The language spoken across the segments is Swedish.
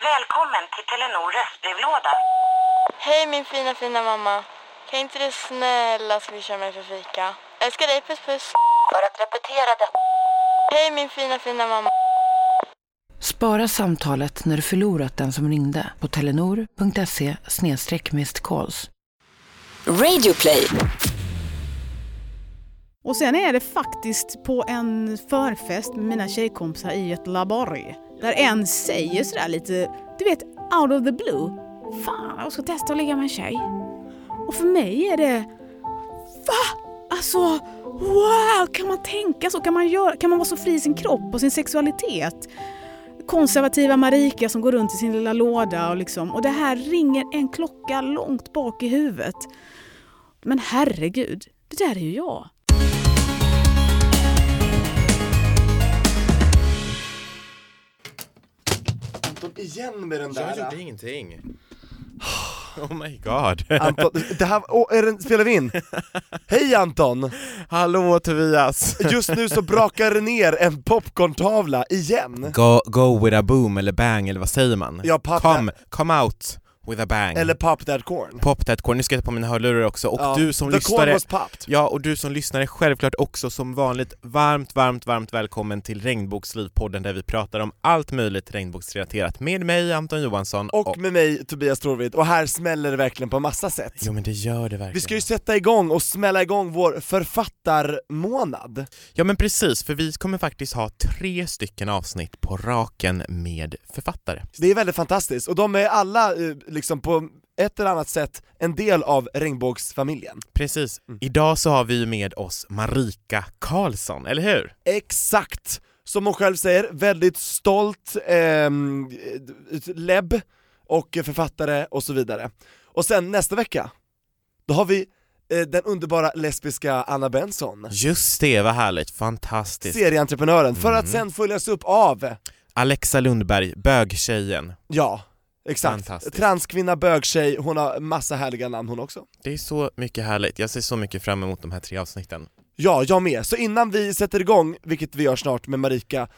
Välkommen till Telenor röstbrevlåda. Hej min fina fina mamma. Kan inte du snälla swisha mig för fika? Älskar dig, puss puss. För att repetera detta. Hej min fina fina mamma. Spara samtalet när du förlorat den som ringde på telenor.se calls. Radioplay. Och sen är det faktiskt på en förfest med mina tjejkompisar i Göteborg. Där en säger sådär lite, du vet, out of the blue. Fan, jag ska testa att ligga med en tjej. Och för mig är det, va? Alltså, wow! Kan man tänka så? Kan man, göra, kan man vara så fri i sin kropp och sin sexualitet? Konservativa Marika som går runt i sin lilla låda och liksom, och det här ringer en klocka långt bak i huvudet. Men herregud, det där är ju jag. Anton, igen med den där. Jag gjorde ingenting. Oh my god. Anton, det här, oh, är den, spelar vi in? Hej Anton! Hallå Tobias! Just nu så brakar det ner en popcorntavla, igen! Go, go with a boom eller bang eller vad säger man? Ja, pop come, come out with a bang. Eller pop that corn. Pop that corn, nu ska jag ta på mina hörlurar också, och Ja, du som the lyssnare corn was popped. Ja, och du som lyssnar är självklart också som vanligt varmt, varmt, varmt välkommen till Regnbågslivpodden där vi pratar om allt möjligt regnbågsrelaterat med mig Anton Johansson Och med mig Tobias Torvid, och här smäller det verkligen på massa sätt. Jo men det gör det verkligen. Vi ska ju sätta igång och smälla igång vår författarmånad. Ja men precis, för vi kommer faktiskt ha tre stycken avsnitt på raken med författare. Det är väldigt fantastiskt, och de är alla eh, liksom på ett eller annat sätt en del av regnbågsfamiljen. Precis. Mm. Idag så har vi med oss Marika Karlsson, eller hur? Exakt! Som hon själv säger, väldigt stolt eh, lebb och författare och så vidare. Och sen nästa vecka, då har vi eh, den underbara lesbiska Anna Benson, Just det, vad härligt, fantastiskt. serieentreprenören, för att Mm. sen följas upp av, Alexa Lundberg, bögtjejen. ja, exakt, transkvinna, bögtjej, hon har massa härliga namn hon också. Det är så mycket härligt, jag ser så mycket fram emot de här tre avsnitten. Ja, jag med. Så innan vi sätter igång, vilket vi gör snart med Marika,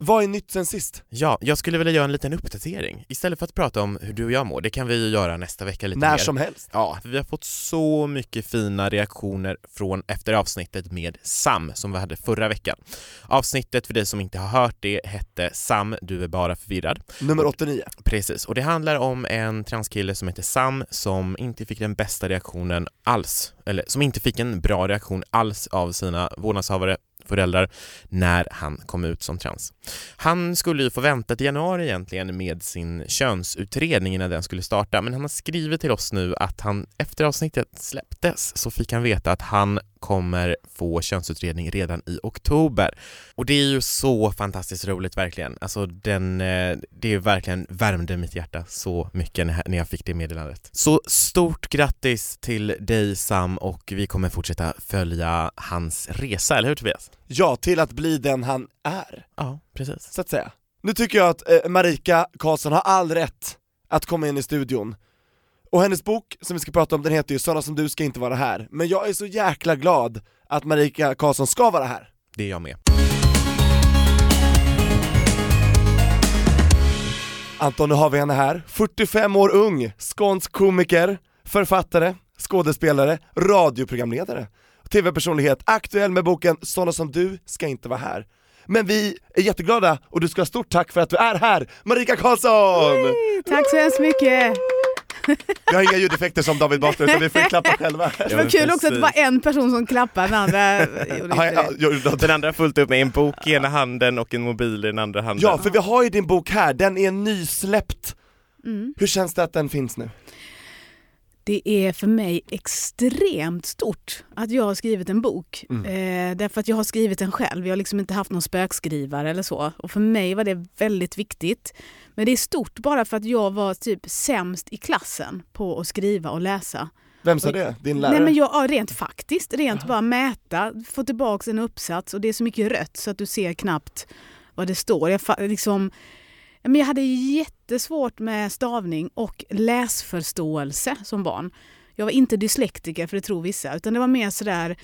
vad är nytt sen sist? Ja, jag skulle vilja göra en liten uppdatering. Istället för att prata om hur du och jag mår, det kan vi ju göra nästa vecka lite När mer. som helst. Ja, vi har fått så mycket fina reaktioner från efter avsnittet med Sam som vi hade förra veckan. Avsnittet, för dig som inte har hört det, hette Sam, du är bara förvirrad. Nummer 89. Precis, och det handlar om en transkille som heter Sam som inte fick den bästa reaktionen alls, eller som inte fick en bra reaktion alls av sina vårdnadshavare föräldrar när han kom ut som trans. Han skulle ju få vänta till januari egentligen med sin könsutredning innan den skulle starta, men han har skrivit till oss nu att han efter avsnittet släpptes så fick han veta att han kommer få könsutredning redan i oktober. Och det är ju så fantastiskt roligt verkligen. Alltså den, eh, det är verkligen värmde mitt hjärta så mycket när när jag fick det meddelandet. Så stort grattis till dig Sam och vi kommer fortsätta följa hans resa, eller hur Tobias? Ja, till att bli den han är, Ja, precis. så att säga. Nu tycker jag att eh, Marika Karlsson har all rätt att komma in i studion. Och hennes bok, som vi ska prata om, den heter ju 'Sådana som du ska inte vara här' Men jag är så jäkla glad att Marika Karlsson ska vara här. Det är jag med. Anton, nu har vi henne här. 45 år ung, skånsk komiker, författare, skådespelare, radioprogramledare, tv-personlighet, aktuell med boken 'Sådana som du ska inte vara här' Men vi är jätteglada och du ska ha stort tack för att du är här, Marika Karlsson! Tack så hemskt mycket! Vi har inga ljudeffekter som David Batra utan vi får klappa själva. Det var kul också att det var en person som klappade, den andra gjorde inte det. Den andra har fullt upp med en bok i ena handen och en mobil i den andra handen. Ja, för vi har ju din bok här, den är nysläppt. Mm. Hur känns det att den finns nu? Det är för mig extremt stort att jag har skrivit en bok. Mm. Eh, därför att jag har skrivit den själv. Jag har liksom inte haft någon spökskrivare eller så. Och för mig var det väldigt viktigt. Men det är stort bara för att jag var typ sämst i klassen på att skriva och läsa. Vem sa det? Din lärare? Nej, men jag, ja, rent faktiskt. Rent bara mäta, få tillbaka en uppsats och det är så mycket rött så att du ser knappt vad det står. Jag, liksom, men jag hade jättesvårt med stavning och läsförståelse som barn. Jag var inte dyslektiker för det tror vissa, utan det var mer sådär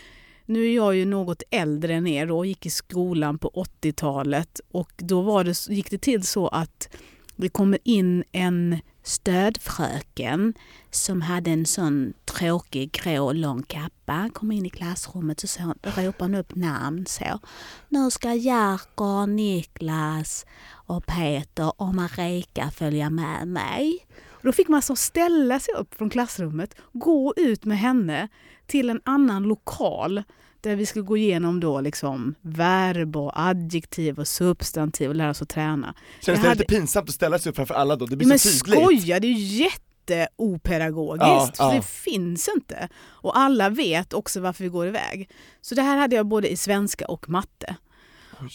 nu är jag ju något äldre än er och gick i skolan på 80-talet och då var det, gick det till så att Det kommer in en stödfröken som hade en sån tråkig grå lång kappa. Kom in i klassrummet och så ropade hon upp namn så. Nu ska Jerker, Niklas och Peter och Marika följa med mig. Och då fick man så ställa sig upp från klassrummet, gå ut med henne till en annan lokal där vi skulle gå igenom då liksom verb och adjektiv och substantiv och lära oss att träna. Känns det hade- lite pinsamt att ställa sig upp framför alla då? Det blir Men så tydligt. skoja, det är ju jätteopedagogiskt. Ja, för ja. Det finns inte. Och alla vet också varför vi går iväg. Så det här hade jag både i svenska och matte.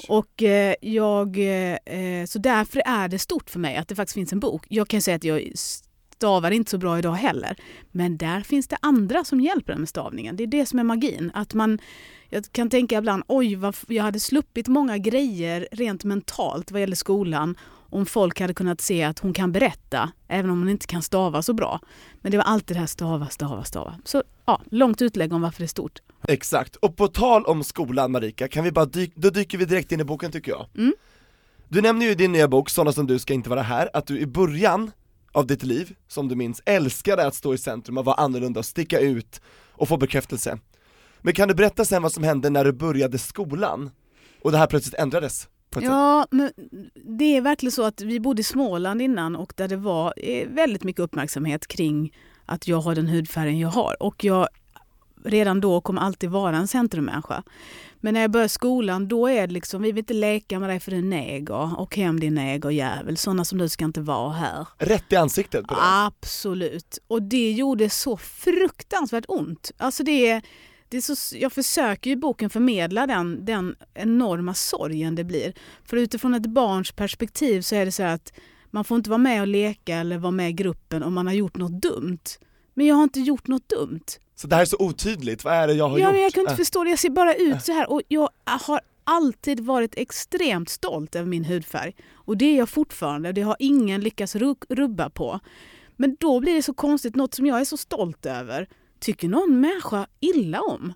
Och eh, jag, eh, så därför är det stort för mig att det faktiskt finns en bok. Jag kan säga att jag stavar inte så bra idag heller. Men där finns det andra som hjälper en med stavningen. Det är det som är magin. Att man, jag kan tänka ibland, oj, vad, jag hade sluppit många grejer rent mentalt vad gäller skolan om folk hade kunnat se att hon kan berätta, även om hon inte kan stava så bra. Men det var alltid det här stava, stava, stava. Så ja, långt utlägg om varför det är stort. Exakt, och på tal om skolan Marika, kan vi bara dyk, då dyker vi direkt in i boken tycker jag. Mm. Du nämner ju i din nya bok, Sådana som du ska inte vara här, att du i början av ditt liv, som du minns, älskade att stå i centrum och vara annorlunda och sticka ut och få bekräftelse. Men kan du berätta sen vad som hände när du började skolan? Och det här plötsligt ändrades? Ja, men det är verkligen så att vi bodde i Småland innan och där det var eh, väldigt mycket uppmärksamhet kring att jag har den hudfärgen jag har. Och jag redan då kommer alltid vara en centrummänniska. Men när jag börjar skolan då är det liksom, vi vill inte leka med dig för du är neger. Och hem din negerjävel, sådana som du ska inte vara här. Rätt i ansiktet på det? Absolut. Och det gjorde så fruktansvärt ont. Alltså det är, det är så, jag försöker i boken förmedla den, den enorma sorgen det blir. För utifrån ett barns perspektiv så är det så att man får inte vara med och leka eller vara med i gruppen om man har gjort något dumt. Men jag har inte gjort något dumt. Så det här är så otydligt, vad är det jag har Ja, gjort? men jag kan inte Äh. förstå det. Jag ser bara ut så här. Och jag har alltid varit extremt stolt över min hudfärg. Och det är jag fortfarande. Det har ingen lyckats ru- rubba på. Men då blir det så konstigt, något som jag är så stolt över, tycker någon människa illa om.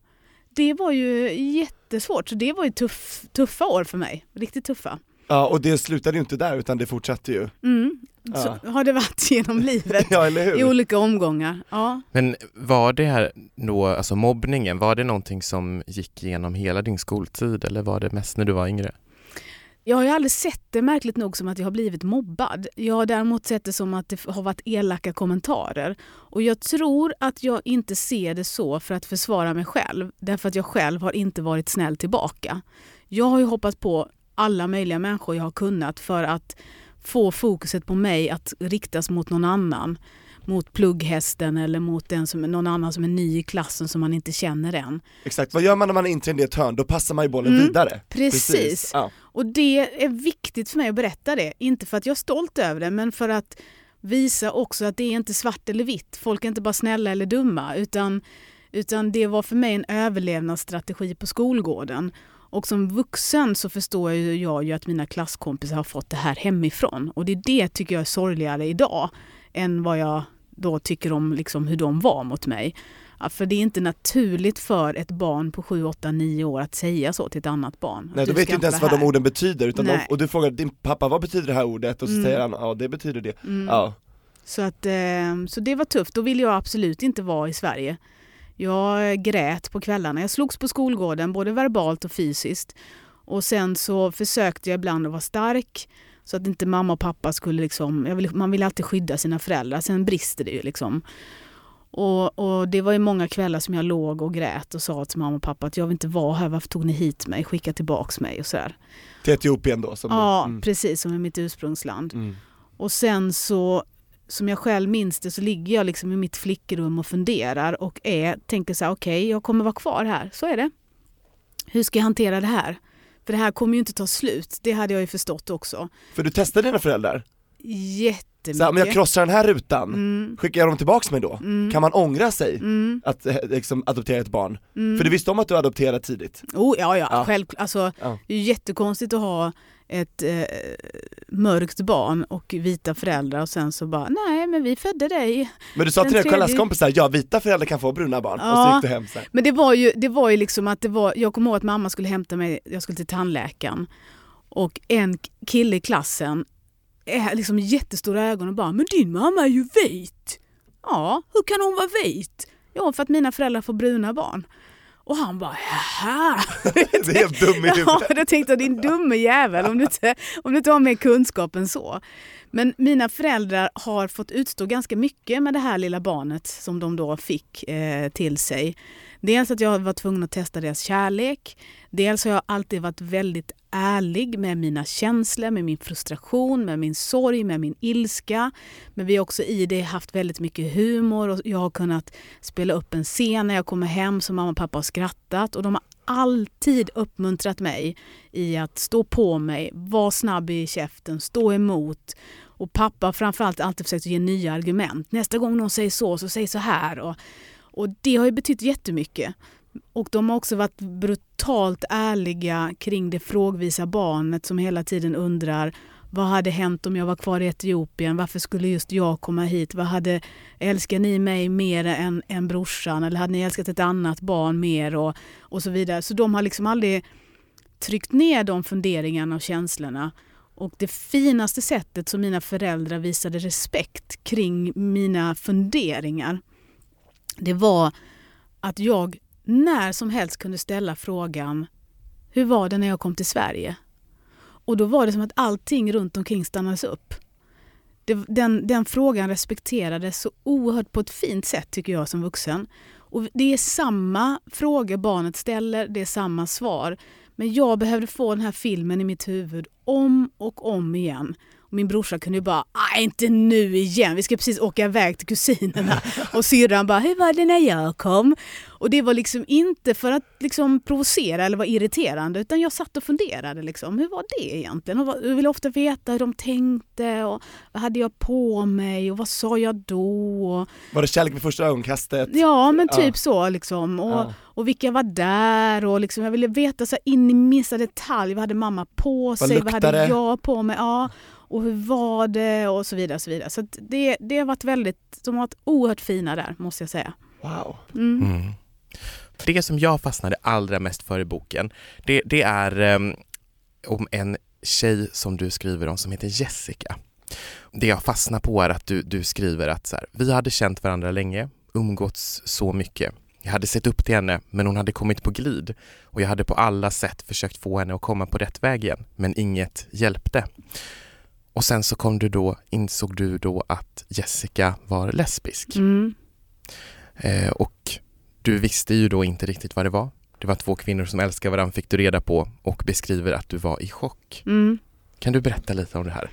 Det var ju jättesvårt, så det var ju tuff, tuffa år för mig. Riktigt tuffa. Ja, och det slutade ju inte där utan det fortsatte ju. Mm. Så har det varit genom livet Ja, eller hur? i olika omgångar. Ja. Men var det här då, alltså mobbningen, var det någonting som gick igenom hela din skoltid eller var det mest när du var yngre? Jag har ju aldrig sett det märkligt nog som att jag har blivit mobbad. Jag har däremot sett det som att det har varit elaka kommentarer. Och jag tror att jag inte ser det så för att försvara mig själv. Därför att jag själv har inte varit snäll tillbaka. Jag har ju hoppat på alla möjliga människor jag har kunnat för att få fokuset på mig att riktas mot någon annan. Mot plugghästen eller mot den som, någon annan som är ny i klassen som man inte känner än. Exakt, vad gör man när man är inträngd i ett hörn? Då passar man ju bollen Mm, vidare. precis. Ja. Och det är viktigt för mig att berätta det. Inte för att jag är stolt över det, men för att visa också att det är inte svart eller vitt. Folk är inte bara snälla eller dumma, utan, utan det var för mig en överlevnadsstrategi på skolgården. Och som vuxen så förstår jag ju att mina klasskompisar har fått det här hemifrån. Och det är det tycker jag är sorgligare idag än vad jag då tycker om liksom hur de var mot mig. Ja, för det är inte naturligt för ett barn på 7, 8, 9 år att säga så till ett annat barn. Nej, du vet inte ens vad de orden betyder, utan de, och du frågar din pappa vad betyder det här ordet? Och så Mm. säger han, ja det betyder det. Mm. Ja. Så, att, eh, så det var tufft. Då ville jag absolut inte vara i Sverige. Jag grät på kvällarna. Jag slogs på skolgården, både verbalt och fysiskt. Och sen så försökte jag ibland att vara stark så att inte mamma och pappa skulle liksom... Vill, man vill alltid skydda sina föräldrar, sen brister det ju liksom. Och, och det var ju många kvällar som jag låg och grät och sa till mamma och pappa att jag vill inte vara här, varför tog ni hit mig? Skicka tillbaks mig och sådär. Till Etiopien då? Ja, mm. precis, som är mitt ursprungsland. Mm. Och sen så, som jag själv minns det, så ligger jag liksom i mitt flickrum och funderar och är, tänker så här, okej, jag kommer vara kvar här. Så är det. Hur ska jag hantera det här? För det här kommer ju inte ta slut. Det hade jag ju förstått också. För du testade dina föräldrar? Jättemycket. Så här, om jag krossar den här rutan, Mm, skickar jag dem tillbaks mig då? mm, Kan man ångra sig mm, att eh, liksom, adoptera ett barn? mm. För du visste om att du adopterade tidigt? Oh, ja, ja, Ja. självklart. Alltså, Ja. Det är ju jättekonstigt att ha ett eh, mörkt barn och vita föräldrar och sen så bara, nej men vi födde dig. Men du sa till dina tredje- klasskompisar, ja vita föräldrar kan få bruna barn, och så Ja. gick du hem sen. Men det var ju, det var ju liksom att det var, jag kommer ihåg att mamma skulle hämta mig, jag skulle till tandläkaren. Och en kille i klassen är liksom jättestora ögon och bara “men din mamma är ju vit”. Ja, hur kan hon vara vit? Ja, för att mina föräldrar får bruna barn. Och han bara “jaha”. Det är helt dum i Ja, då tänkte jag din dumme jävel om du, inte, om du inte har mer kunskap än så. Men mina föräldrar har fått utstå ganska mycket med det här lilla barnet som de då fick eh, till sig. Dels att jag var tvungen att testa deras kärlek. Dels har jag alltid varit väldigt ärlig med mina känslor, med min frustration, med min sorg, med min ilska. Men vi har också i det haft väldigt mycket humor och jag har kunnat spela upp en scen när jag kommer hem som mamma och pappa har skrattat och de har alltid uppmuntrat mig i att stå på mig, vara snabb i käften, stå emot. Och pappa har framförallt alltid försökt ge nya argument. Nästa gång någon säger så, så säg så här. Och, och det har ju betytt jättemycket. Och de har också varit brutalt ärliga kring det frågvisa barnet som hela tiden undrar vad hade hänt om jag var kvar i Etiopien? Varför skulle just jag komma hit? Vad hade, älskar ni mig mer än, än brorsan? Eller hade ni älskat ett annat barn mer? Och, och så vidare. Så de har liksom aldrig tryckt ner de funderingarna och känslorna. Och det finaste sättet som mina föräldrar visade respekt kring mina funderingar, det var att jag när som helst kunde ställa frågan Hur var det när jag kom till Sverige? Och då var det som att allting runt omkring stannades upp. Den, den frågan respekterades så oerhört på ett fint sätt tycker jag som vuxen. Och det är samma frågor barnet ställer, det är samma svar. Men jag behövde få den här filmen i mitt huvud om och om igen. Min brorsa kunde ju bara, nej inte nu igen, vi ska precis åka iväg till kusinerna. Och syrran bara, hur var det när jag kom? Och det var liksom inte för att liksom provocera eller vara irriterande utan jag satt och funderade liksom, hur var det egentligen? Och vad- jag ville ofta veta hur de tänkte och vad hade jag på mig och vad sa jag då? Var det kärlek vid första ögonkastet? Ja, men typ Ja. så liksom. Och, Ja. och vilka var där och liksom, jag ville veta så in i minsta detalj. Vad hade mamma på sig? Vad hade luktade? jag på mig? Ja. Och hur var det? Och så vidare. Och så vidare. så det, det har varit väldigt, de har varit oerhört fina där måste jag säga. Wow. Mm. Mm. Det som jag fastnade allra mest för i boken, det, det är em, om en tjej som du skriver om som heter Jessica. Det jag fastnar på är att du, du skriver att så här, vi hade känt varandra länge, umgåtts så mycket. Jag hade sett upp till henne, men hon hade kommit på glid och jag hade på alla sätt försökt få henne att komma på rätt väg igen, men inget hjälpte. Och sen så kom du då, insåg du då att Jessica var lesbisk. Mm. Eh, och du visste ju då inte riktigt vad det var. Det var två kvinnor som älskar varandra fick du reda på och beskriver att du var i chock. Mm. Kan du berätta lite om det här?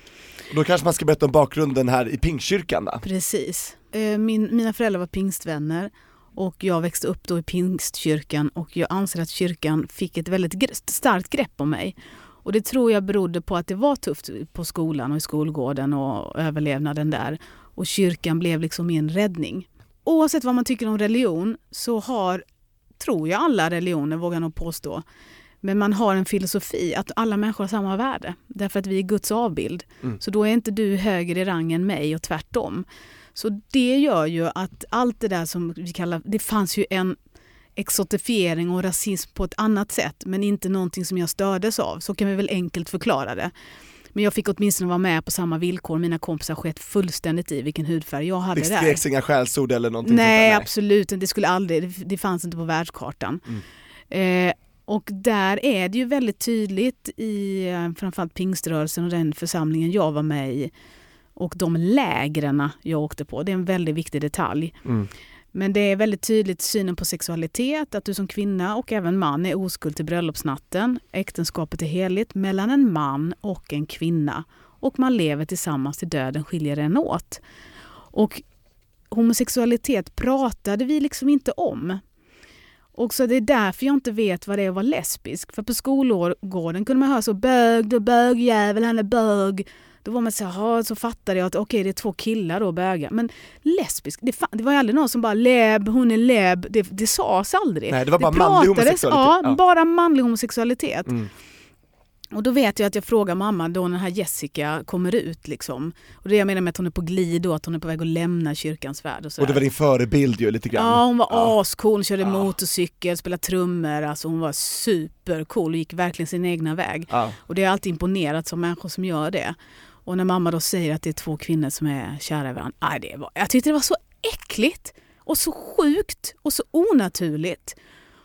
Och Då kanske man ska berätta om bakgrunden här i Pingstkyrkan då? Precis. Eh, Min, mina föräldrar var pingstvänner och jag växte upp då i pingstkyrkan och jag anser att kyrkan fick ett väldigt gre- starkt grepp om mig. Och det tror jag berodde på att det var tufft på skolan och i skolgården och överlevnaden där. Och kyrkan blev liksom min räddning. Oavsett vad man tycker om religion så har, tror jag alla religioner, vågar nog påstå, men man har en filosofi att alla människor har samma värde. Därför att vi är Guds avbild. Mm. Så då är inte du högre i rang än mig och tvärtom. Så det gör ju att allt det där som vi kallar, det fanns ju en exotifiering och rasism på ett annat sätt men inte någonting som jag stördes av. Så kan vi väl enkelt förklara det. Men jag fick åtminstone vara med på samma villkor. Mina kompisar sket fullständigt i vilken hudfärg jag hade Det där. skreks inga skällsord eller någonting Nej, sånt absolut. Det skulle aldrig, det, det fanns inte på världskartan. Eh, och där är det ju väldigt tydligt i eh, framförallt pingströrelsen och den församlingen jag var med i och de lägren jag åkte på. Det är en väldigt viktig detalj. Mm. Men det är väldigt tydligt synen på sexualitet, att du som kvinna och även man är oskuld till bröllopsnatten. Äktenskapet är heligt mellan en man och en kvinna och man lever tillsammans till döden skiljer en åt. Och homosexualitet pratade vi liksom inte om. Och så det är därför jag inte vet vad det är att vara lesbisk. För på skolgården kunde man höra så bög, du är bögjävel, han är bög. Då var man så här, så fattade jag att okej det är två killar då bögar. Men lesbisk, det, fa- det var ju aldrig någon som bara leb, hon är leb. Det, det sades aldrig. Nej, det var bara manlig homosexualitet. Ja, Ja. bara manlig homosexualitet. Mm. Och då vet jag att jag frågar mamma då när den här Jessica kommer ut. Liksom. Och det jag menar med att hon är på glid då, att hon är på väg att lämna kyrkans värld. Och, Och det var din förebild ju lite grann. Ja, hon var Ja. ascool. Hon körde Ja. motorcykel, spelade trummor. Alltså hon var supercool och gick verkligen sin egna väg. Ja. Och det har alltid imponerat som människor som gör det. Och när mamma då säger att det är två kvinnor som är kära i varandra. Aj, det var, jag tyckte det var så äckligt och så sjukt och så onaturligt.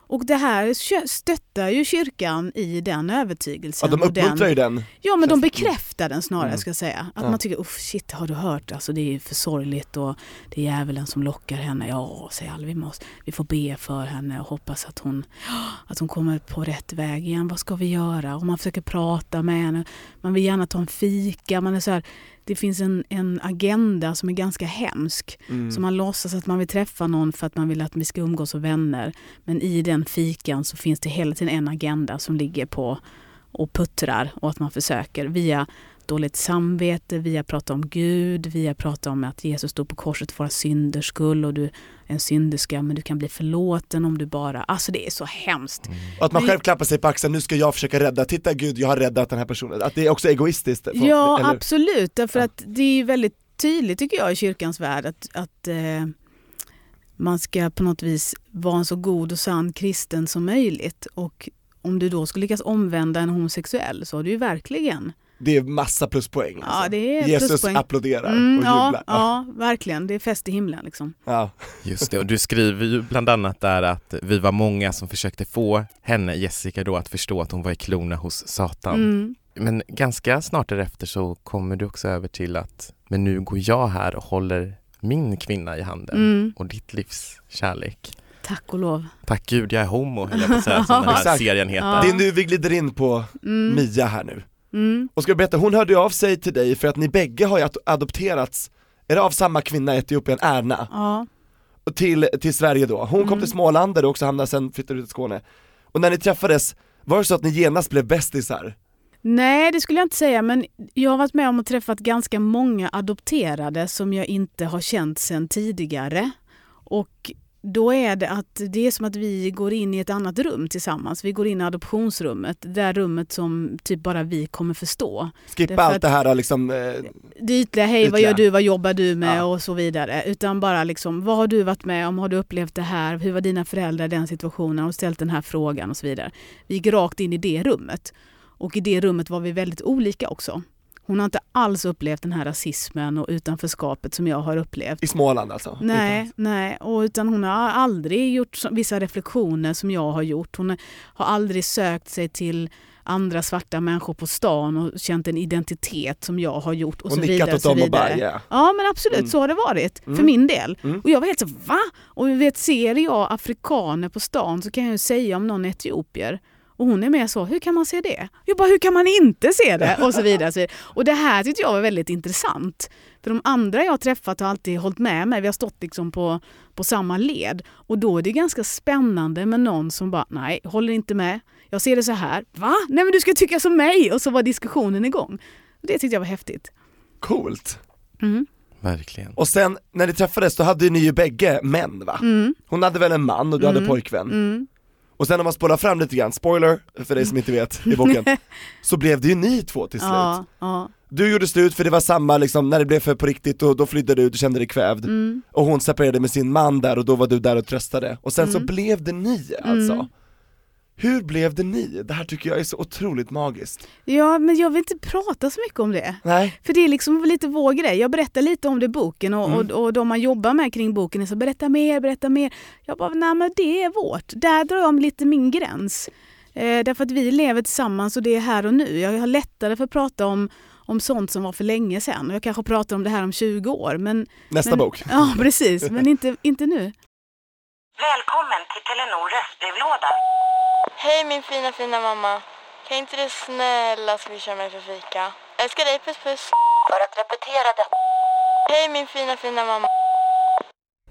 Och det här stöttar ju kyrkan i den övertygelsen. Ja, de och den, uppmuntrar ju den. Ja men de Känns- bekräftar den snarare Mm. ska jag säga. Att Ja. man tycker, uff shit har du hört, alltså det är för sorgligt och det är djävulen som lockar henne. Ja, säger alla, vi, måste, vi får be för henne och hoppas att hon, att hon kommer på rätt väg igen. Vad ska vi göra? Och man försöker prata med henne. Man vill gärna ta en fika. Man är så här, det finns en, en agenda som är ganska hemsk. Mm. Så man låtsas att man vill träffa någon för att man vill att vi ska umgås som vänner. Men i den fikan så finns det hela tiden en agenda som ligger på och puttrar och att man försöker via dåligt samvete, via prata om Gud, via prata om att Jesus stod på korset för våra synders skull och du är en synderska men du kan bli förlåten om du bara... Alltså det är så hemskt. Och att man Vi- själv klappar sig på axeln, nu ska jag försöka rädda, titta gud jag har räddat den här personen. Att det är också egoistiskt. För- Ja, eller- absolut. Därför Ja. att det är ju väldigt tydligt tycker jag i kyrkans värld att, att eh, man ska på något vis vara en så god och sann kristen som möjligt. Och om du då skulle lyckas omvända en homosexuell så har du ju verkligen... Det är massa pluspoäng. Ja, alltså. det är Jesus pluspoäng. applåderar Mm, och ja, jublar. ja, verkligen. Det är fest i himlen liksom. Ja. Just det, och du skriver ju bland annat där att vi var många som försökte få henne, Jessica då, att förstå att hon var i klorna hos Satan. Mm. Men ganska snart därefter så kommer du också över till att, men nu går jag här och håller min kvinna i handen Mm. och ditt livs kärlek. Tack och lov. Tack gud jag är homo, höll jag på att säga, som den här serien heter. Ja. Det är nu vi glider in på Mm. Mia här nu. Mm. Och ska jag berätta, hon hörde ju av sig till dig för att ni bägge har ju ad- adopterats, är det av samma kvinna i Etiopien, Erna, Ja. till, till Sverige då. Hon kom Mm. till Småland där du också hamnade, sen flyttade du till Skåne. Och när ni träffades, var det så att ni genast blev bästisar? Nej, det skulle jag inte säga, men jag har varit med om att träffat ganska många adopterade som jag inte har känt sedan tidigare. Och då är det att det är som att vi går in i ett annat rum tillsammans. Vi går in i adoptionsrummet, det där rummet som typ bara vi kommer förstå. Skippa Därför allt det här liksom, eh, Det ytliga, hej vad Ytliga. gör du, vad jobbar du med Ja. och så vidare. Utan bara liksom, vad har du varit med om, har du upplevt det här, hur var dina föräldrar i den situationen, har du ställt den här frågan och så vidare. Vi gick rakt in i det rummet. Och i det rummet var vi väldigt olika också. Hon har inte alls upplevt den här rasismen och utanförskapet som jag har upplevt. i Småland alltså? Nej, nej. Och utan hon har aldrig gjort vissa reflektioner som jag har gjort. Hon har aldrig sökt sig till andra svarta människor på stan och känt en identitet som jag har gjort och, Och så nickat vidare. åt dem och bara yeah. Ja men absolut, Mm. så har det varit för Mm. min del. Mm. Och jag var helt så va? Och vet, ser jag afrikaner på stan så kan jag ju säga om någon är etiopier. Och hon är mer så, hur kan man se det? Jag bara, hur kan man inte se det? Och så vidare. Så vidare. Och det här tyckte jag var väldigt intressant. För de andra jag har träffat har alltid hållit med mig. Vi har stått liksom på, på samma led. Och då är det ganska spännande med någon som bara, nej, håller inte med. Jag ser det så här. Va? Nej men du ska tycka som mig! Och så var diskussionen igång. Det tyckte jag var häftigt. Coolt. Mm. Verkligen. Och sen när ni träffades då hade ni ju bägge män va? Mm. Hon hade väl en man och du hade Mm. pojkvän? Och sen om man spolar fram lite grann, spoiler för dig som inte vet i boken, så blev det ju ni två till slut. Ja, ja. Du gjorde slut för det var samma liksom, när det blev för på riktigt och då flydde du ut och kände dig kvävd. Mm. Och hon separerade med sin man där och då var du där och tröstade. Och sen så Mm. blev det ni alltså. Mm. Hur blev det ni? Det här tycker jag är så otroligt magiskt. Ja, men jag vill inte prata så mycket om det. Nej, För det är liksom lite vår grej. Jag berättar lite om det i boken och, Mm. och, och de man jobbar med kring boken är så berätta mer, berätta mer. Jag bara, nej men det är vårt. Där drar jag lite min gräns. Eh, därför att vi lever tillsammans och det är här och nu. Jag har lättare för att prata om, om sånt som var för länge sedan. Jag kanske pratar om det här om 20 år. Men, nästa men, bok. Ja, precis. Men inte, inte nu. Välkommen till Telenor röstbrevlåda. Hej min fina fina mamma. Kan inte du snälla swisha mig för fika? Älskar dig, puss puss. För att repetera detta. Hej min fina fina mamma.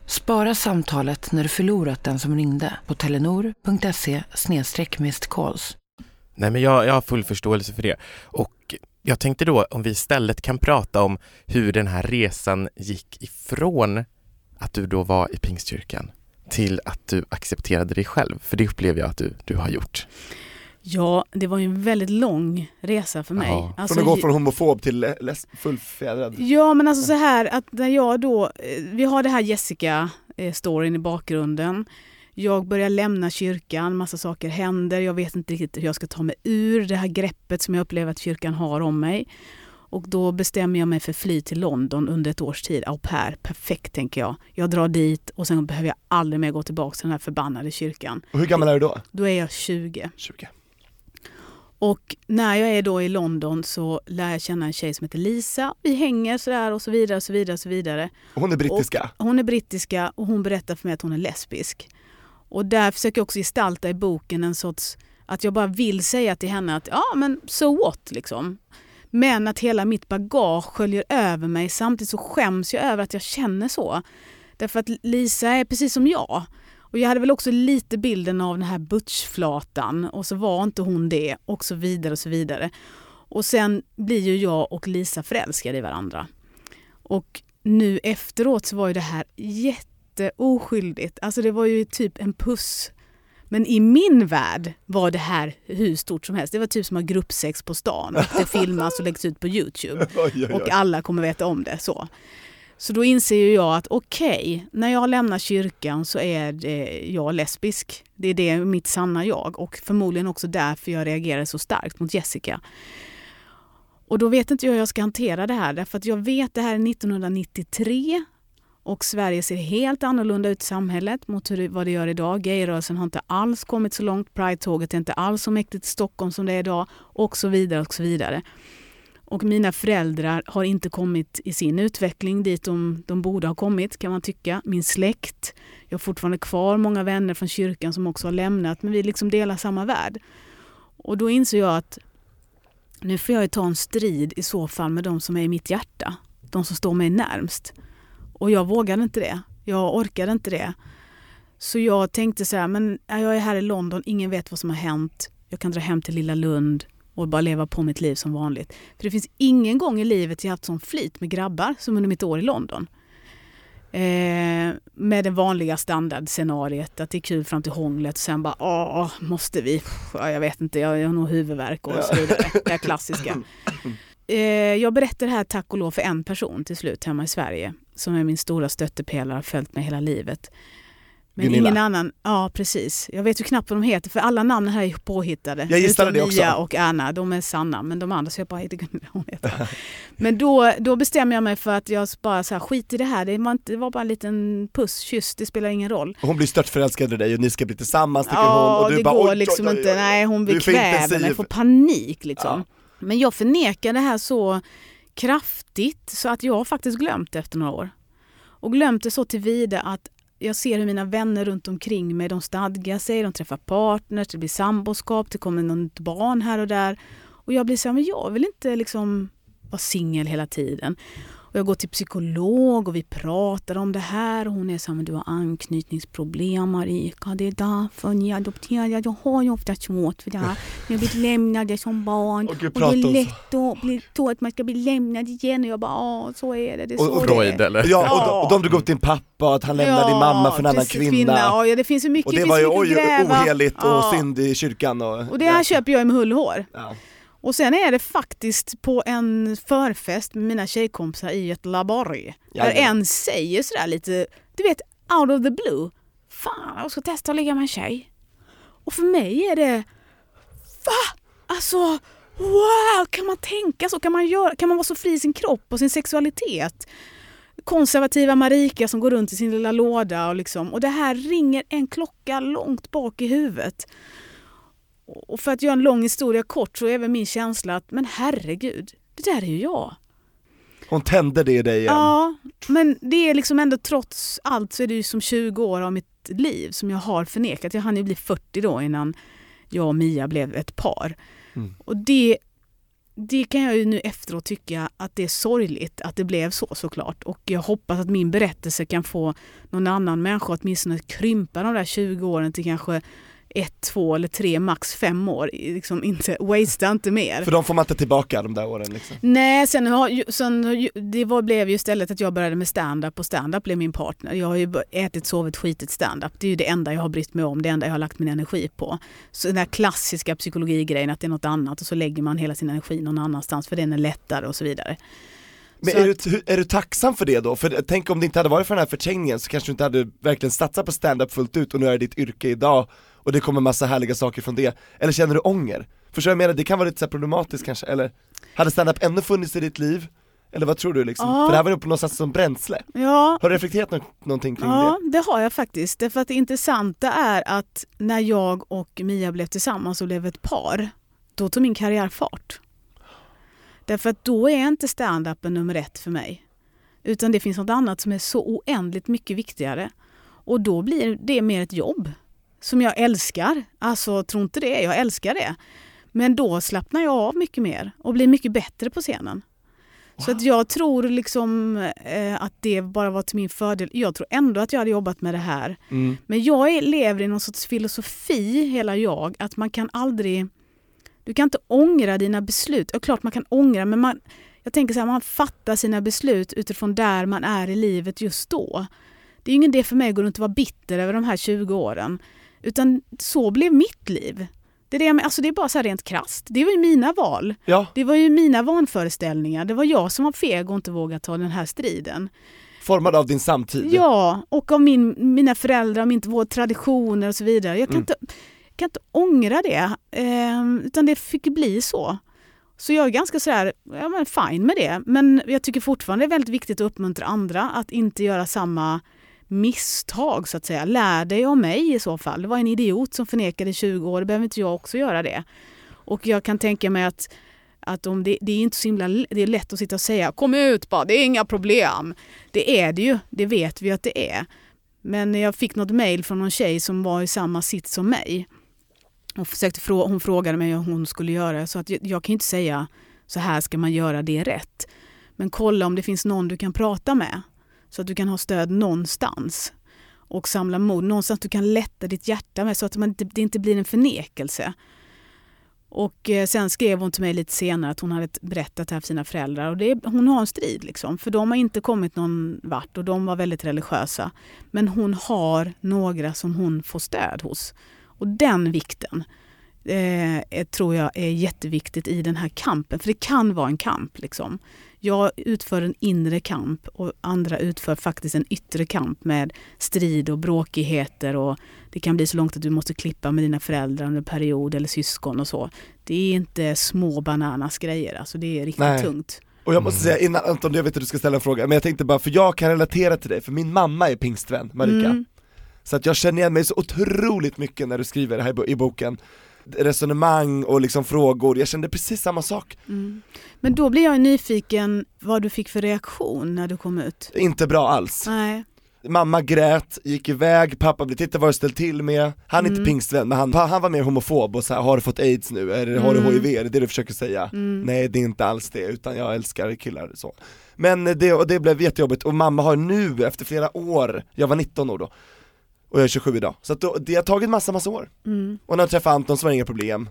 Spara samtalet när du förlorat den som ringde på telenor.se calls. Nej men jag, jag har full förståelse för det. Och jag tänkte då om vi istället kan prata om hur den här resan gick ifrån att du då var i Pingstkyrkan till att du accepterade dig själv. För det upplever jag att du, du har gjort. Ja, det var ju en väldigt lång resa för mig. Ja. Alltså, Från att gå från homofob till fullfjädrad. Ja men alltså så här att när jag då, eh, vi har det här Jessica-storyn i bakgrunden. Jag börjar lämna kyrkan, massa saker händer, jag vet inte riktigt hur jag ska ta mig ur det här greppet som jag upplever att kyrkan har om mig. Och då bestämmer jag mig för fly till London under ett års tid. Au pair, perfekt tänker jag. Jag drar dit och sen behöver jag aldrig mer gå tillbaka till den här förbannade kyrkan. Och hur gammal är du då? Då är jag 20. 20. Och när jag är då i London så lär jag känna en tjej som heter Lisa. Vi hänger sådär och så vidare och så vidare och så vidare. Och Hon är brittiska? Hon är brittiska och hon berättar för mig att hon är lesbisk. Och där försöker jag också gestalta i boken en sorts, att jag bara vill säga till henne att ja men so what liksom. Men att hela mitt bagage sköljer över mig samtidigt så skäms jag över att jag känner så. Därför att Lisa är precis som jag. Och jag hade väl också lite bilden av den här butchflatan och så var inte hon det och så vidare och så vidare. Och sen blir ju jag och Lisa förälskade i varandra. Och nu efteråt så var ju det här jätteoskyldigt. Alltså det var ju typ en puss. Men i min värld var det här hur stort som helst. Det var typ som att ha gruppsex på stan det filmas och läggs ut på Youtube. Oj, oj, oj. Och alla kommer veta om det. Så, så då inser jag att okej, när jag lämnar kyrkan så är jag lesbisk. Det är det mitt sanna jag och förmodligen också därför jag reagerar så starkt mot Jessica. Och då vet inte jag hur jag ska hantera det här därför att jag vet det här är 1993 och Sverige ser helt annorlunda ut i samhället mot hur vad det gör idag. Gayrörelsen har inte alls kommit så långt. Pride-tåget är inte alls så mäktigt i Stockholm som det är idag och så vidare och så vidare. Och mina föräldrar har inte kommit i sin utveckling dit de, de borde ha kommit kan man tycka. Min släkt, jag har fortfarande kvar många vänner från kyrkan som också har lämnat men vi liksom delar samma värld. Och då inser jag att nu får jag ju ta en strid i så fall med de som är i mitt hjärta. De som står mig närmst. Och jag vågade inte det. Jag orkade inte det. Så jag tänkte så här, men jag är här i London, ingen vet vad som har hänt. Jag kan dra hem till lilla Lund och bara leva på mitt liv som vanligt. För det finns ingen gång i livet jag haft sån flyt med grabbar som under mitt år i London. Eh, med det vanliga standardscenariet att det är kul fram till hånglet och sen bara åh, måste vi? Ja, jag vet inte, jag, jag har nog huvudvärk och så vidare. Det här klassiska. Eh, jag berättar det här tack och lov för en person till slut hemma i Sverige som är min stora stöttepelare, har följt mig hela livet. Men Gunilla. ingen annan, ja precis. Jag vet ju knappt vad de heter för alla namn här är påhittade. Jag gissade det också. Mia och Anna, de är sanna. Men de andra så jag bara, heter Gunilla, hon heter. Men då, då bestämmer jag mig för att jag bara så här, skit i det här. Det var, inte, det var bara en liten puss, kyss, det spelar ingen roll. Hon blir störtförälskad i dig och ni ska bli tillsammans tycker Ja, hon och du det bara går liksom oj, oj, inte. oj. Nej, hon blir intensiv. jag får panik liksom. Ja. Men jag förnekar det här så kraftigt så att jag faktiskt glömt det efter några år. Och glömt det så tillvida att jag ser hur mina vänner runt omkring mig, de stadgar sig, de träffar partners, det blir samboskap, det kommer något barn här och där. Och jag blir så här, men jag vill inte liksom vara singel hela tiden. Och jag går till psykolog och vi pratar om det här och hon är så här, men du har anknytningsproblem Marika, det är därför ni adopterade. Jag har ju ofta svårt för det här. Jag blir lämnade som barn Och och det är lätt att bli, tro att man ska bli lämnad igen och jag bara, ja så är det, det är Och- så och det Freud eller? Ja, och, Ja. de, och de drog upp din pappa och att han lämnade din mamma för en annan precis, kvinna. Ja, det finns så mycket, Och det finns var ju oj, oheligt och Ja. synd i kyrkan och... Och det här köper jag med hull och hår. ja. Och sen är det faktiskt på en förfest med mina tjejkompisar i Göteborg. Där Jajamän. en säger sådär lite, du vet out of the blue. Fan, jag ska testa att ligga med en tjej. Och för mig är det, va? Alltså, wow, kan man tänka så? Kan man, göra, kan man vara så fri i sin kropp och sin sexualitet? Konservativa Marika som går runt i sin lilla låda och liksom, och det här ringer en klocka långt bak i huvudet. Och för att göra en lång historia kort så är väl min känsla att men herregud, det där är ju jag. Hon tände det i dig igen. Ja, men det är liksom ändå trots allt så är det ju som 20 år av mitt liv som jag har förnekat. Jag hann ju bli 40 då innan jag och Mia blev ett par. Mm. Och det, det kan jag ju nu efteråt tycka att det är sorgligt att det blev så såklart. Och jag hoppas att min berättelse kan få någon annan människa åtminstone att krympa de där 20 åren till kanske ett, två eller tre, max fem år. Liksom inte, wastea inte mer. För de får man inte tillbaka de där åren liksom. Nej, sen sen, det var, blev ju istället att jag började med stand-up och stand-up blev min partner. Jag har ju ätit, sovit, skitit stand-up. Det är ju det enda jag har brytt mig om, det enda jag har lagt min energi på. Så den där klassiska psykologigrejen att det är något annat och så lägger man hela sin energi någon annanstans för den är lättare och så vidare. Men är, du, är du tacksam för det då? För tänk om det inte hade varit för den här förträngningen så kanske du inte hade verkligen satsat på stand-up fullt ut och nu är det ditt yrke idag och det kommer massa härliga saker från det. Eller känner du ånger? Förstår du jag menar? Det kan vara lite så problematiskt kanske, eller? Hade stand-up ännu funnits i ditt liv? Eller vad tror du liksom? Ja. För det här var ju på någonstans som bränsle. Ja, Har du reflekterat nå- någonting kring Ja, det? det har jag faktiskt. Därför att det intressanta är att när jag och Mia blev tillsammans och blev ett par, då tog min karriär fart. Därför att då är inte stand-upen nummer ett för mig. Utan det finns något annat som är så oändligt mycket viktigare. Och då blir det mer ett jobb som jag älskar. Alltså, tro inte det, jag älskar det. Men då slappnar jag av mycket mer och blir mycket bättre på scenen. Så att jag tror liksom eh, att det bara var till min fördel. Jag tror ändå att jag hade jobbat med det här. Mm. Men jag lever i någon sorts filosofi, hela jag, att man kan aldrig... Du kan inte ångra dina beslut. Ja, klart man kan ångra, men man, jag tänker så här, man fattar sina beslut utifrån där man är i livet just då. Det är ingen idé för mig att gå runt och vara bitter över de här 20 åren. Utan så blev mitt liv. Det är, det, alltså det är bara så här rent krasst. Det var ju mina val. Ja, Det var ju mina vanföreställningar. Det var jag som var feg och inte vågade ta den här striden. formad av din samtid. Ja, och av min, mina föräldrar, min, våra traditioner och så vidare. Jag kan, Mm. inte, kan inte ångra det, eh, utan det fick bli så. Så jag är ganska sådär, ja men fine med det. Men jag tycker fortfarande det är väldigt viktigt att uppmuntra andra att inte göra samma misstag så att säga. Lär dig av mig i så fall. Det var en idiot som förnekade i 20 år, det behöver inte jag också göra det. Och jag kan tänka mig att, att om det, det är inte så himla, det är lätt att sitta och säga kom ut bara, det är inga problem. Det är det ju, det vet vi att det är. Men jag fick något mejl från någon tjej som var i samma sitt som mig. Och försökte frå- hon frågade mig hur hon skulle göra. Så att jag, jag kan inte säga så här ska man göra det rätt. Men kolla om det finns någon du kan prata med. Så att du kan ha stöd någonstans. Och samla mod. Någonstans du kan lätta ditt hjärta med så att man inte, det inte blir en förnekelse. Och eh, sen skrev hon till mig lite senare att hon hade berättat det här för sina föräldrar. Och det, hon har en strid liksom. För de har inte kommit någon vart och de var väldigt religiösa. Men hon har några som hon får stöd hos. Och den vikten eh, tror jag är jätteviktigt i den här kampen. För det kan vara en kamp. Liksom. Jag utför en inre kamp och andra utför faktiskt en yttre kamp med strid och bråkigheter. Och det kan bli så långt att du måste klippa med dina föräldrar under en period eller syskon och så. Det är inte små bananas grejer, alltså det är riktigt Nej. tungt. Och jag måste säga innan Anton, jag vet att du ska ställa en fråga, men jag tänkte bara, för jag kan relatera till dig, för min mamma är pingstvän, Marika. Mm. Så att jag känner igen mig så otroligt mycket när du skriver det här i boken. Resonemang och liksom frågor, jag kände precis samma sak. Mm. Men då blir jag nyfiken vad du fick för reaktion när du kom ut. Inte bra alls. Nej. Mamma grät, gick iväg, pappa blev titta vad du ställt till med. Han är inte Mm. pingstvän, men han, han var mer homofob och så här, har du fått aids nu? Eller har du Mm. HIV? Är det det du försöker säga? Mm. Nej det är inte alls det, utan jag älskar killar så. Men det, och det blev jättejobbigt, och mamma har nu efter flera år, jag var 19 år då, och jag är 27 idag, så att då, det har tagit massa massa år. Mm. Och när jag träffade Anton så var det inga problem.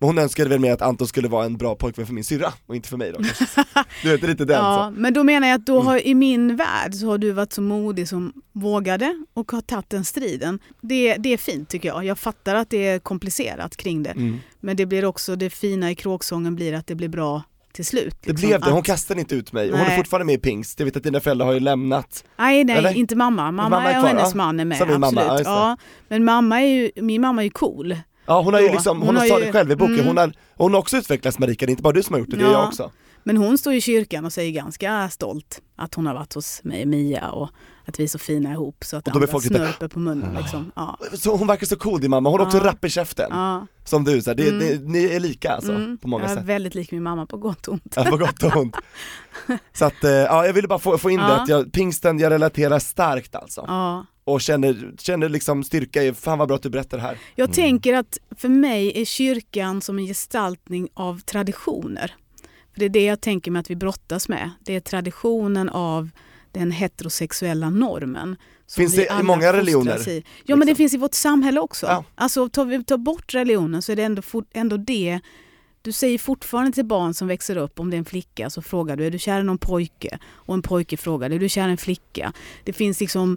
Men hon önskade väl mer att Anton skulle vara en bra pojkvän för min syrra, och inte för mig då. Du vet, lite den Ja, så. men då menar jag att då Mm. har, i min värld så har du varit så modig som vågade och har tagit den striden. Det, det är fint tycker jag. Jag fattar att det är komplicerat kring det. Mm. Men det blir också, det fina i kråksången blir att det blir bra till slut. Det liksom. blev det, hon kastade inte ut mig, och hon är fortfarande med i pingst, jag vet att dina föräldrar har ju lämnat Nej, nej, Eller? inte mamma. Mamma, Mamma är är och hennes man är med. Min mamma, absolut. ja, det. ja, men mamma är ju, min mamma är ju cool. Ja hon har ju liksom, hon, Hon har har ju- det själv i boken, mm. hon, har, hon har också utvecklats Marika, det är inte bara du som har gjort det, det är Ja. jag också. Men hon står i kyrkan och säger ganska stolt att hon har varit hos mig och Mia och att vi är så fina ihop så att Och andra folk lite- snörper på munnen. Liksom. Ja. Så hon verkar så cool din mamma, hon är också Ja. rapp i käften, Ja. som du, så här, det, Mm. det, ni är lika alltså, Mm. på många jag är sätt. väldigt lik min mamma på gott och ont. Ja, på gott och ont. Så att, eh, ja jag ville bara få, få in Ja. det, att jag, pingsten, jag relaterar starkt alltså. Ja. Och känner, känner liksom styrka i, fan vad bra att du berättar det här. Jag tänker att för mig är kyrkan som en gestaltning av traditioner. För Det är det jag tänker mig att vi brottas med. Det är traditionen av den heterosexuella normen. Finns det i många religioner, I. Ja men det liksom? finns i vårt samhälle också. Ja. Alltså tar vi tar bort religionen så är det ändå, fort, ändå det du säger fortfarande till barn som växer upp, om det är en flicka, så frågar du är du kär i någon pojke? Och en pojke frågar är du kär i en flicka? Det finns liksom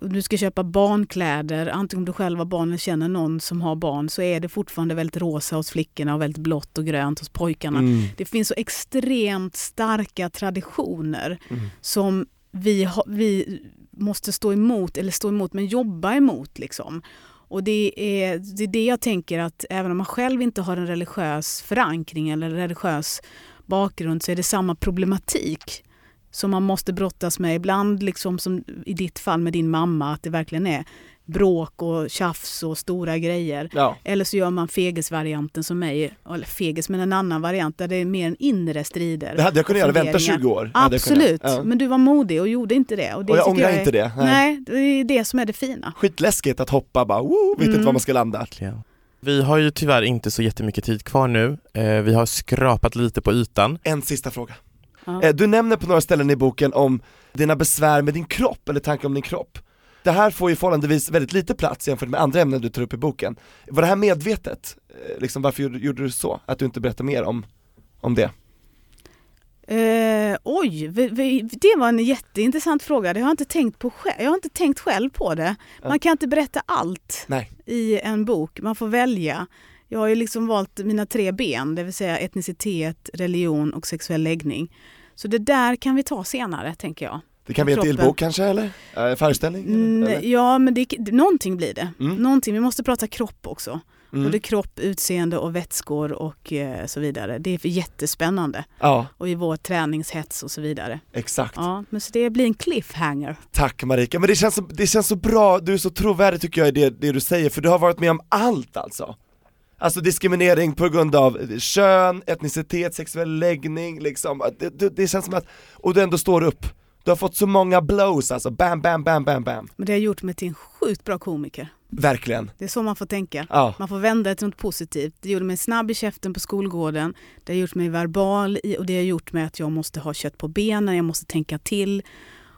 du ska köpa barnkläder, antingen om du själv har barn eller känner någon som har barn, så är det fortfarande väldigt rosa hos flickorna och väldigt blått och grönt hos pojkarna. Mm. Det finns så extremt starka traditioner Mm. som vi, vi måste stå emot, eller stå emot, men jobba emot. Liksom. Och det är, det är det jag tänker att även om man själv inte har en religiös förankring eller religiös bakgrund så är det samma problematik som man måste brottas med ibland, liksom som i ditt fall med din mamma, att det verkligen är bråk och tjafs och stora grejer. Ja. Eller så gör man fegesvarianten som mig, eller fegis men en annan variant där det är mer en inre strider. Det hade jag kunnat göra, vänta funderingar. 20 år. jag. Absolut, Ja. men du var modig och gjorde inte det. Och, det Och jag ångrar är- inte det. Nej. Nej, det är det som är det fina. Skitläskigt att hoppa bara, woo, vet inte Mm. var man ska landa. Vi har ju tyvärr inte så jättemycket tid kvar nu. Eh, vi har skrapat lite på ytan. En sista fråga. Ja. Eh, Du nämner på några ställen i boken om dina besvär med din kropp, eller tankar om din kropp. Det här får ju förhållandevis väldigt lite plats jämfört med andra ämnen du tar upp i boken. Var det här medvetet? Eh, Liksom, varför gjorde, gjorde du så? Att du inte berättar mer om, om det? Eh, oj, vi, vi, det var en jätteintressant fråga. Det har jag inte tänkt på själv. Jag har inte tänkt själv på det. Man kan inte berätta allt Nej. i en bok. Man får välja. Jag har ju liksom valt mina tre ben, det vill säga etnicitet, religion och sexuell läggning. Så det där kan vi ta senare, tänker jag. Det kan bli en till bok kanske eller? Eh, Föreställning? Mm, eller? ja, men det, någonting blir det. Mm. Någonting. Vi måste prata kropp också. Mm. Både kropp, utseende och vätskor och eh, så vidare. Det är jättespännande. Ja, Och i vår träningshets och så vidare. exakt. Ja, men så det blir en cliffhanger. Tack Marika, men det känns, så, det känns så bra, du är så trovärdig tycker jag i det, det du säger, för du har varit med om allt alltså Alltså diskriminering på grund av kön, etnicitet, sexuell läggning liksom, det, det, det känns som att, och du ändå står upp Du har fått så många blows alltså, bam, bam, bam, bam, bam Men det har gjort mig till en sjukt bra komiker. Verkligen, Det är så man får tänka. ja, Man får vända det till något positivt. Det gjorde mig snabb i käften på skolgården. Det har gjort mig verbal och det har gjort mig att jag måste ha kött på benen, jag måste tänka till.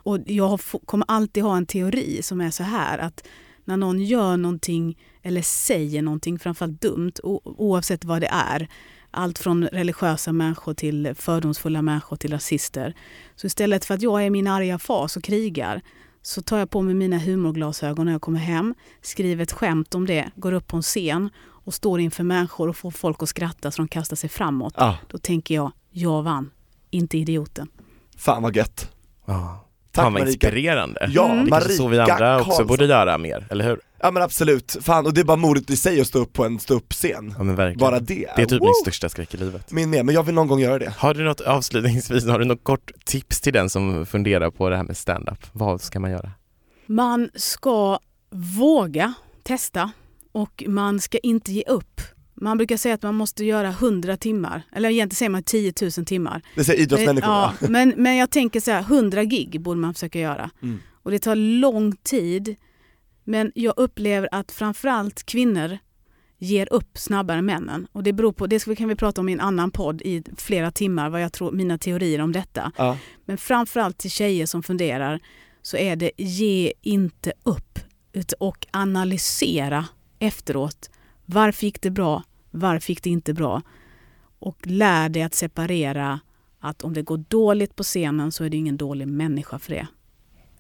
Och jag har, kommer alltid ha en teori som är så här att när någon gör någonting eller säger någonting, framförallt dumt, oavsett vad det är, allt från religiösa människor till fördomsfulla människor till rasister. Så istället för att jag är min arga fas och krigar så tar jag på mig mina humorglasögon när jag kommer hem, skriver ett skämt om det, går upp på en scen och står inför människor och får folk att skratta så de kastar sig framåt. ja, Då tänker jag, jag vann, inte idioten. fan vad gött Ja. Tack Fan vad Marika inspirerande. Ja, Mm. Det kanske så vi andra också Karlsson. borde göra mer, eller hur? Ja men absolut, fan och det är bara modigt i sig att stå upp på en ståuppscen Ja men verkligen. Bara det, Det är typ Woo! min största skräck i livet. Min med, men jag vill någon gång göra det Har du något avslutningsvis, har du något kort tips till den som funderar på det här med stand-up? Vad ska man göra? Man ska våga testa och man ska inte ge upp. Man brukar säga att man måste göra 100 timmar, eller egentligen säger man 10 000 timmar. Det säger idrottsmänniskor ja, ja. men, men jag tänker så här, 100 gig borde man försöka göra. Mm. Och det tar lång tid. Men jag upplever att framförallt kvinnor ger upp snabbare än männen. Och det beror på, det kan vi prata om i en annan podd i flera timmar, vad jag tror, mina teorier om detta. ja. Men framförallt till tjejer som funderar så är det ge inte upp och analysera efteråt. Varför gick det bra? Varför gick det inte bra? Och lär dig att separera att om det går dåligt på scenen så är det ingen dålig människa för det.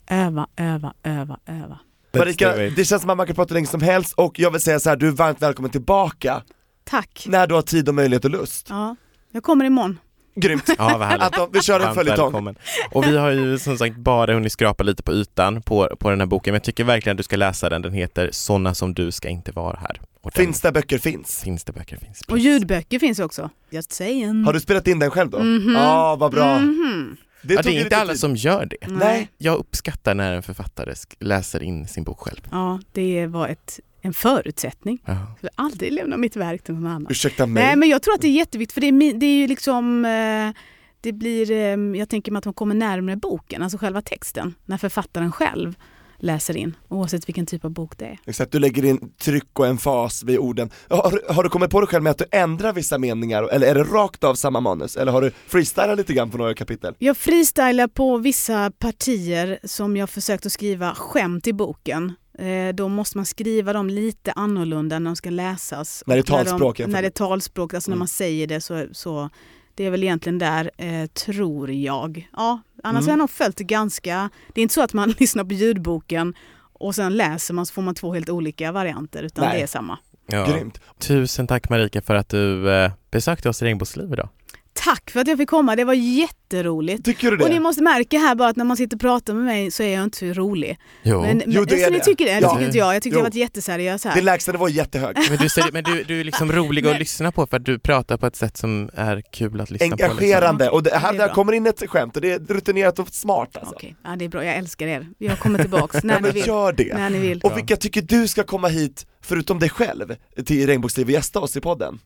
Öva, öva, öva, öva. Marika, det känns som att man kan prata länge som helst och jag vill säga så här, du är varmt välkommen tillbaka Tack! när du har tid och möjlighet och lust. Ja, jag kommer imorgon. Grymt! Ja, vad härligt. Anton, vi kör en följetong. Och vi har ju som sagt bara hunnit skrapa lite på ytan på, på den här boken, men jag tycker verkligen att du ska läsa den. Den heter Såna som du ska inte vara här. Och Finns där böcker finns. finns det böcker? Finns. Och ljudböcker finns också. Just saying. Har du spelat in den själv då? Ja, Mhm. vad bra. Mhm. Det, Ja, det är inte alla tid. som gör det. Nej. Jag uppskattar när en författare sk- läser in sin bok själv. Ja, det var ett, en förutsättning. Ja. Jag skulle aldrig lämna mitt verk till någon annan. Ursäkta mig. Nej men jag tror att det är jätteviktigt för det är, det är ju liksom eh, det blir, eh, jag tänker mig att man kommer närmare boken, alltså själva texten, när författaren själv läser in, oavsett vilken typ av bok det är. Exakt, du lägger in tryck och emfas vid orden. Har, har du kommit på dig själv med att du ändrar vissa meningar, eller är det rakt av samma manus? Eller har du freestylat lite grann på några kapitel? Jag freestylar på vissa partier som jag försökt att skriva skämt i boken. Eh, då måste man skriva dem lite annorlunda när de ska läsas. När det är Och de- talspråk, När fattar. det är talspråk, alltså när Mm. man säger det så, så Det är väl egentligen där, eh, tror jag. Ja, annars Mm. har jag nog följt det ganska... Det är inte så att man lyssnar på ljudboken och sen läser man så får man två helt olika varianter, utan Nej. det är samma. Ja. Grymt. Tusen tack Marika för att du eh, besökte oss i Regnbågsliv idag. Tack för att jag fick komma, det var jätteroligt. Tycker du det? Och ni måste märka här bara att när man sitter och pratar med mig så är jag inte så rolig. Jo. Men, men, Jo, det är så ni det. tycker det? Det Ja. tycker inte jag. Jag tyckte Jo. jag varit jätteseriös här. Din lägsta nivå är jättehög. Men, du, säger, men du, du är liksom rolig att lyssna på för att du pratar på ett sätt som är kul att lyssna på. Liksom. Engagerande, och det, här, Det är där kommer in ett skämt och det är rutinerat och smart alltså. Okej, ja, det är bra. Jag älskar er. Jag kommer tillbaks när Ja, ni vill. gör det. När ni vill. Och vilka tycker du ska komma hit, förutom dig själv, till Regnbågsliv och gästa oss i podden?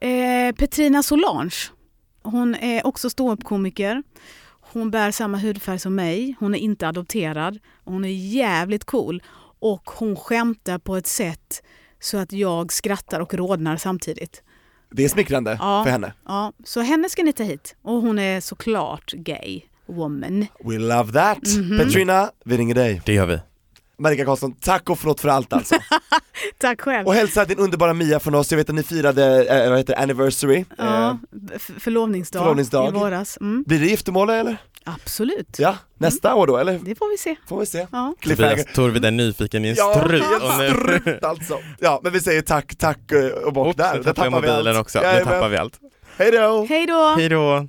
Eh, Petrina Solange. Hon är också ståuppkomiker. Hon bär samma hudfärg som mig. Hon är inte adopterad. Hon är jävligt cool. Och hon skämtar på ett sätt så att jag skrattar och rodnar samtidigt. Det är smickrande Ja. för henne. Ja, så henne ska ni ta hit. Och hon är såklart gay woman. We love that! Mhm. Petrina, vi ringer dig. Det gör vi. Marika Karlsson, tack och förlåt för allt alltså. Tack själv. och hälsa din underbara Mia från oss, jag vet att ni firade, eh, vad heter det, anniversary. Ja, Eh, förlovningsdag, förlovningsdag. i våras. Mm, blir det giftermål eller? absolut. Ja, nästa år då eller? Det får vi se. Får vi se. Ja. Tobias Torvid är nyfiken i en Ja, strut. och nu- strut alltså. Ja, men vi säger tack, tack eh, och bock Oops, där. nu tappar jag mobilen också. Nu Jajamän. tappar vi allt. Hej då! Hej då! Hej då!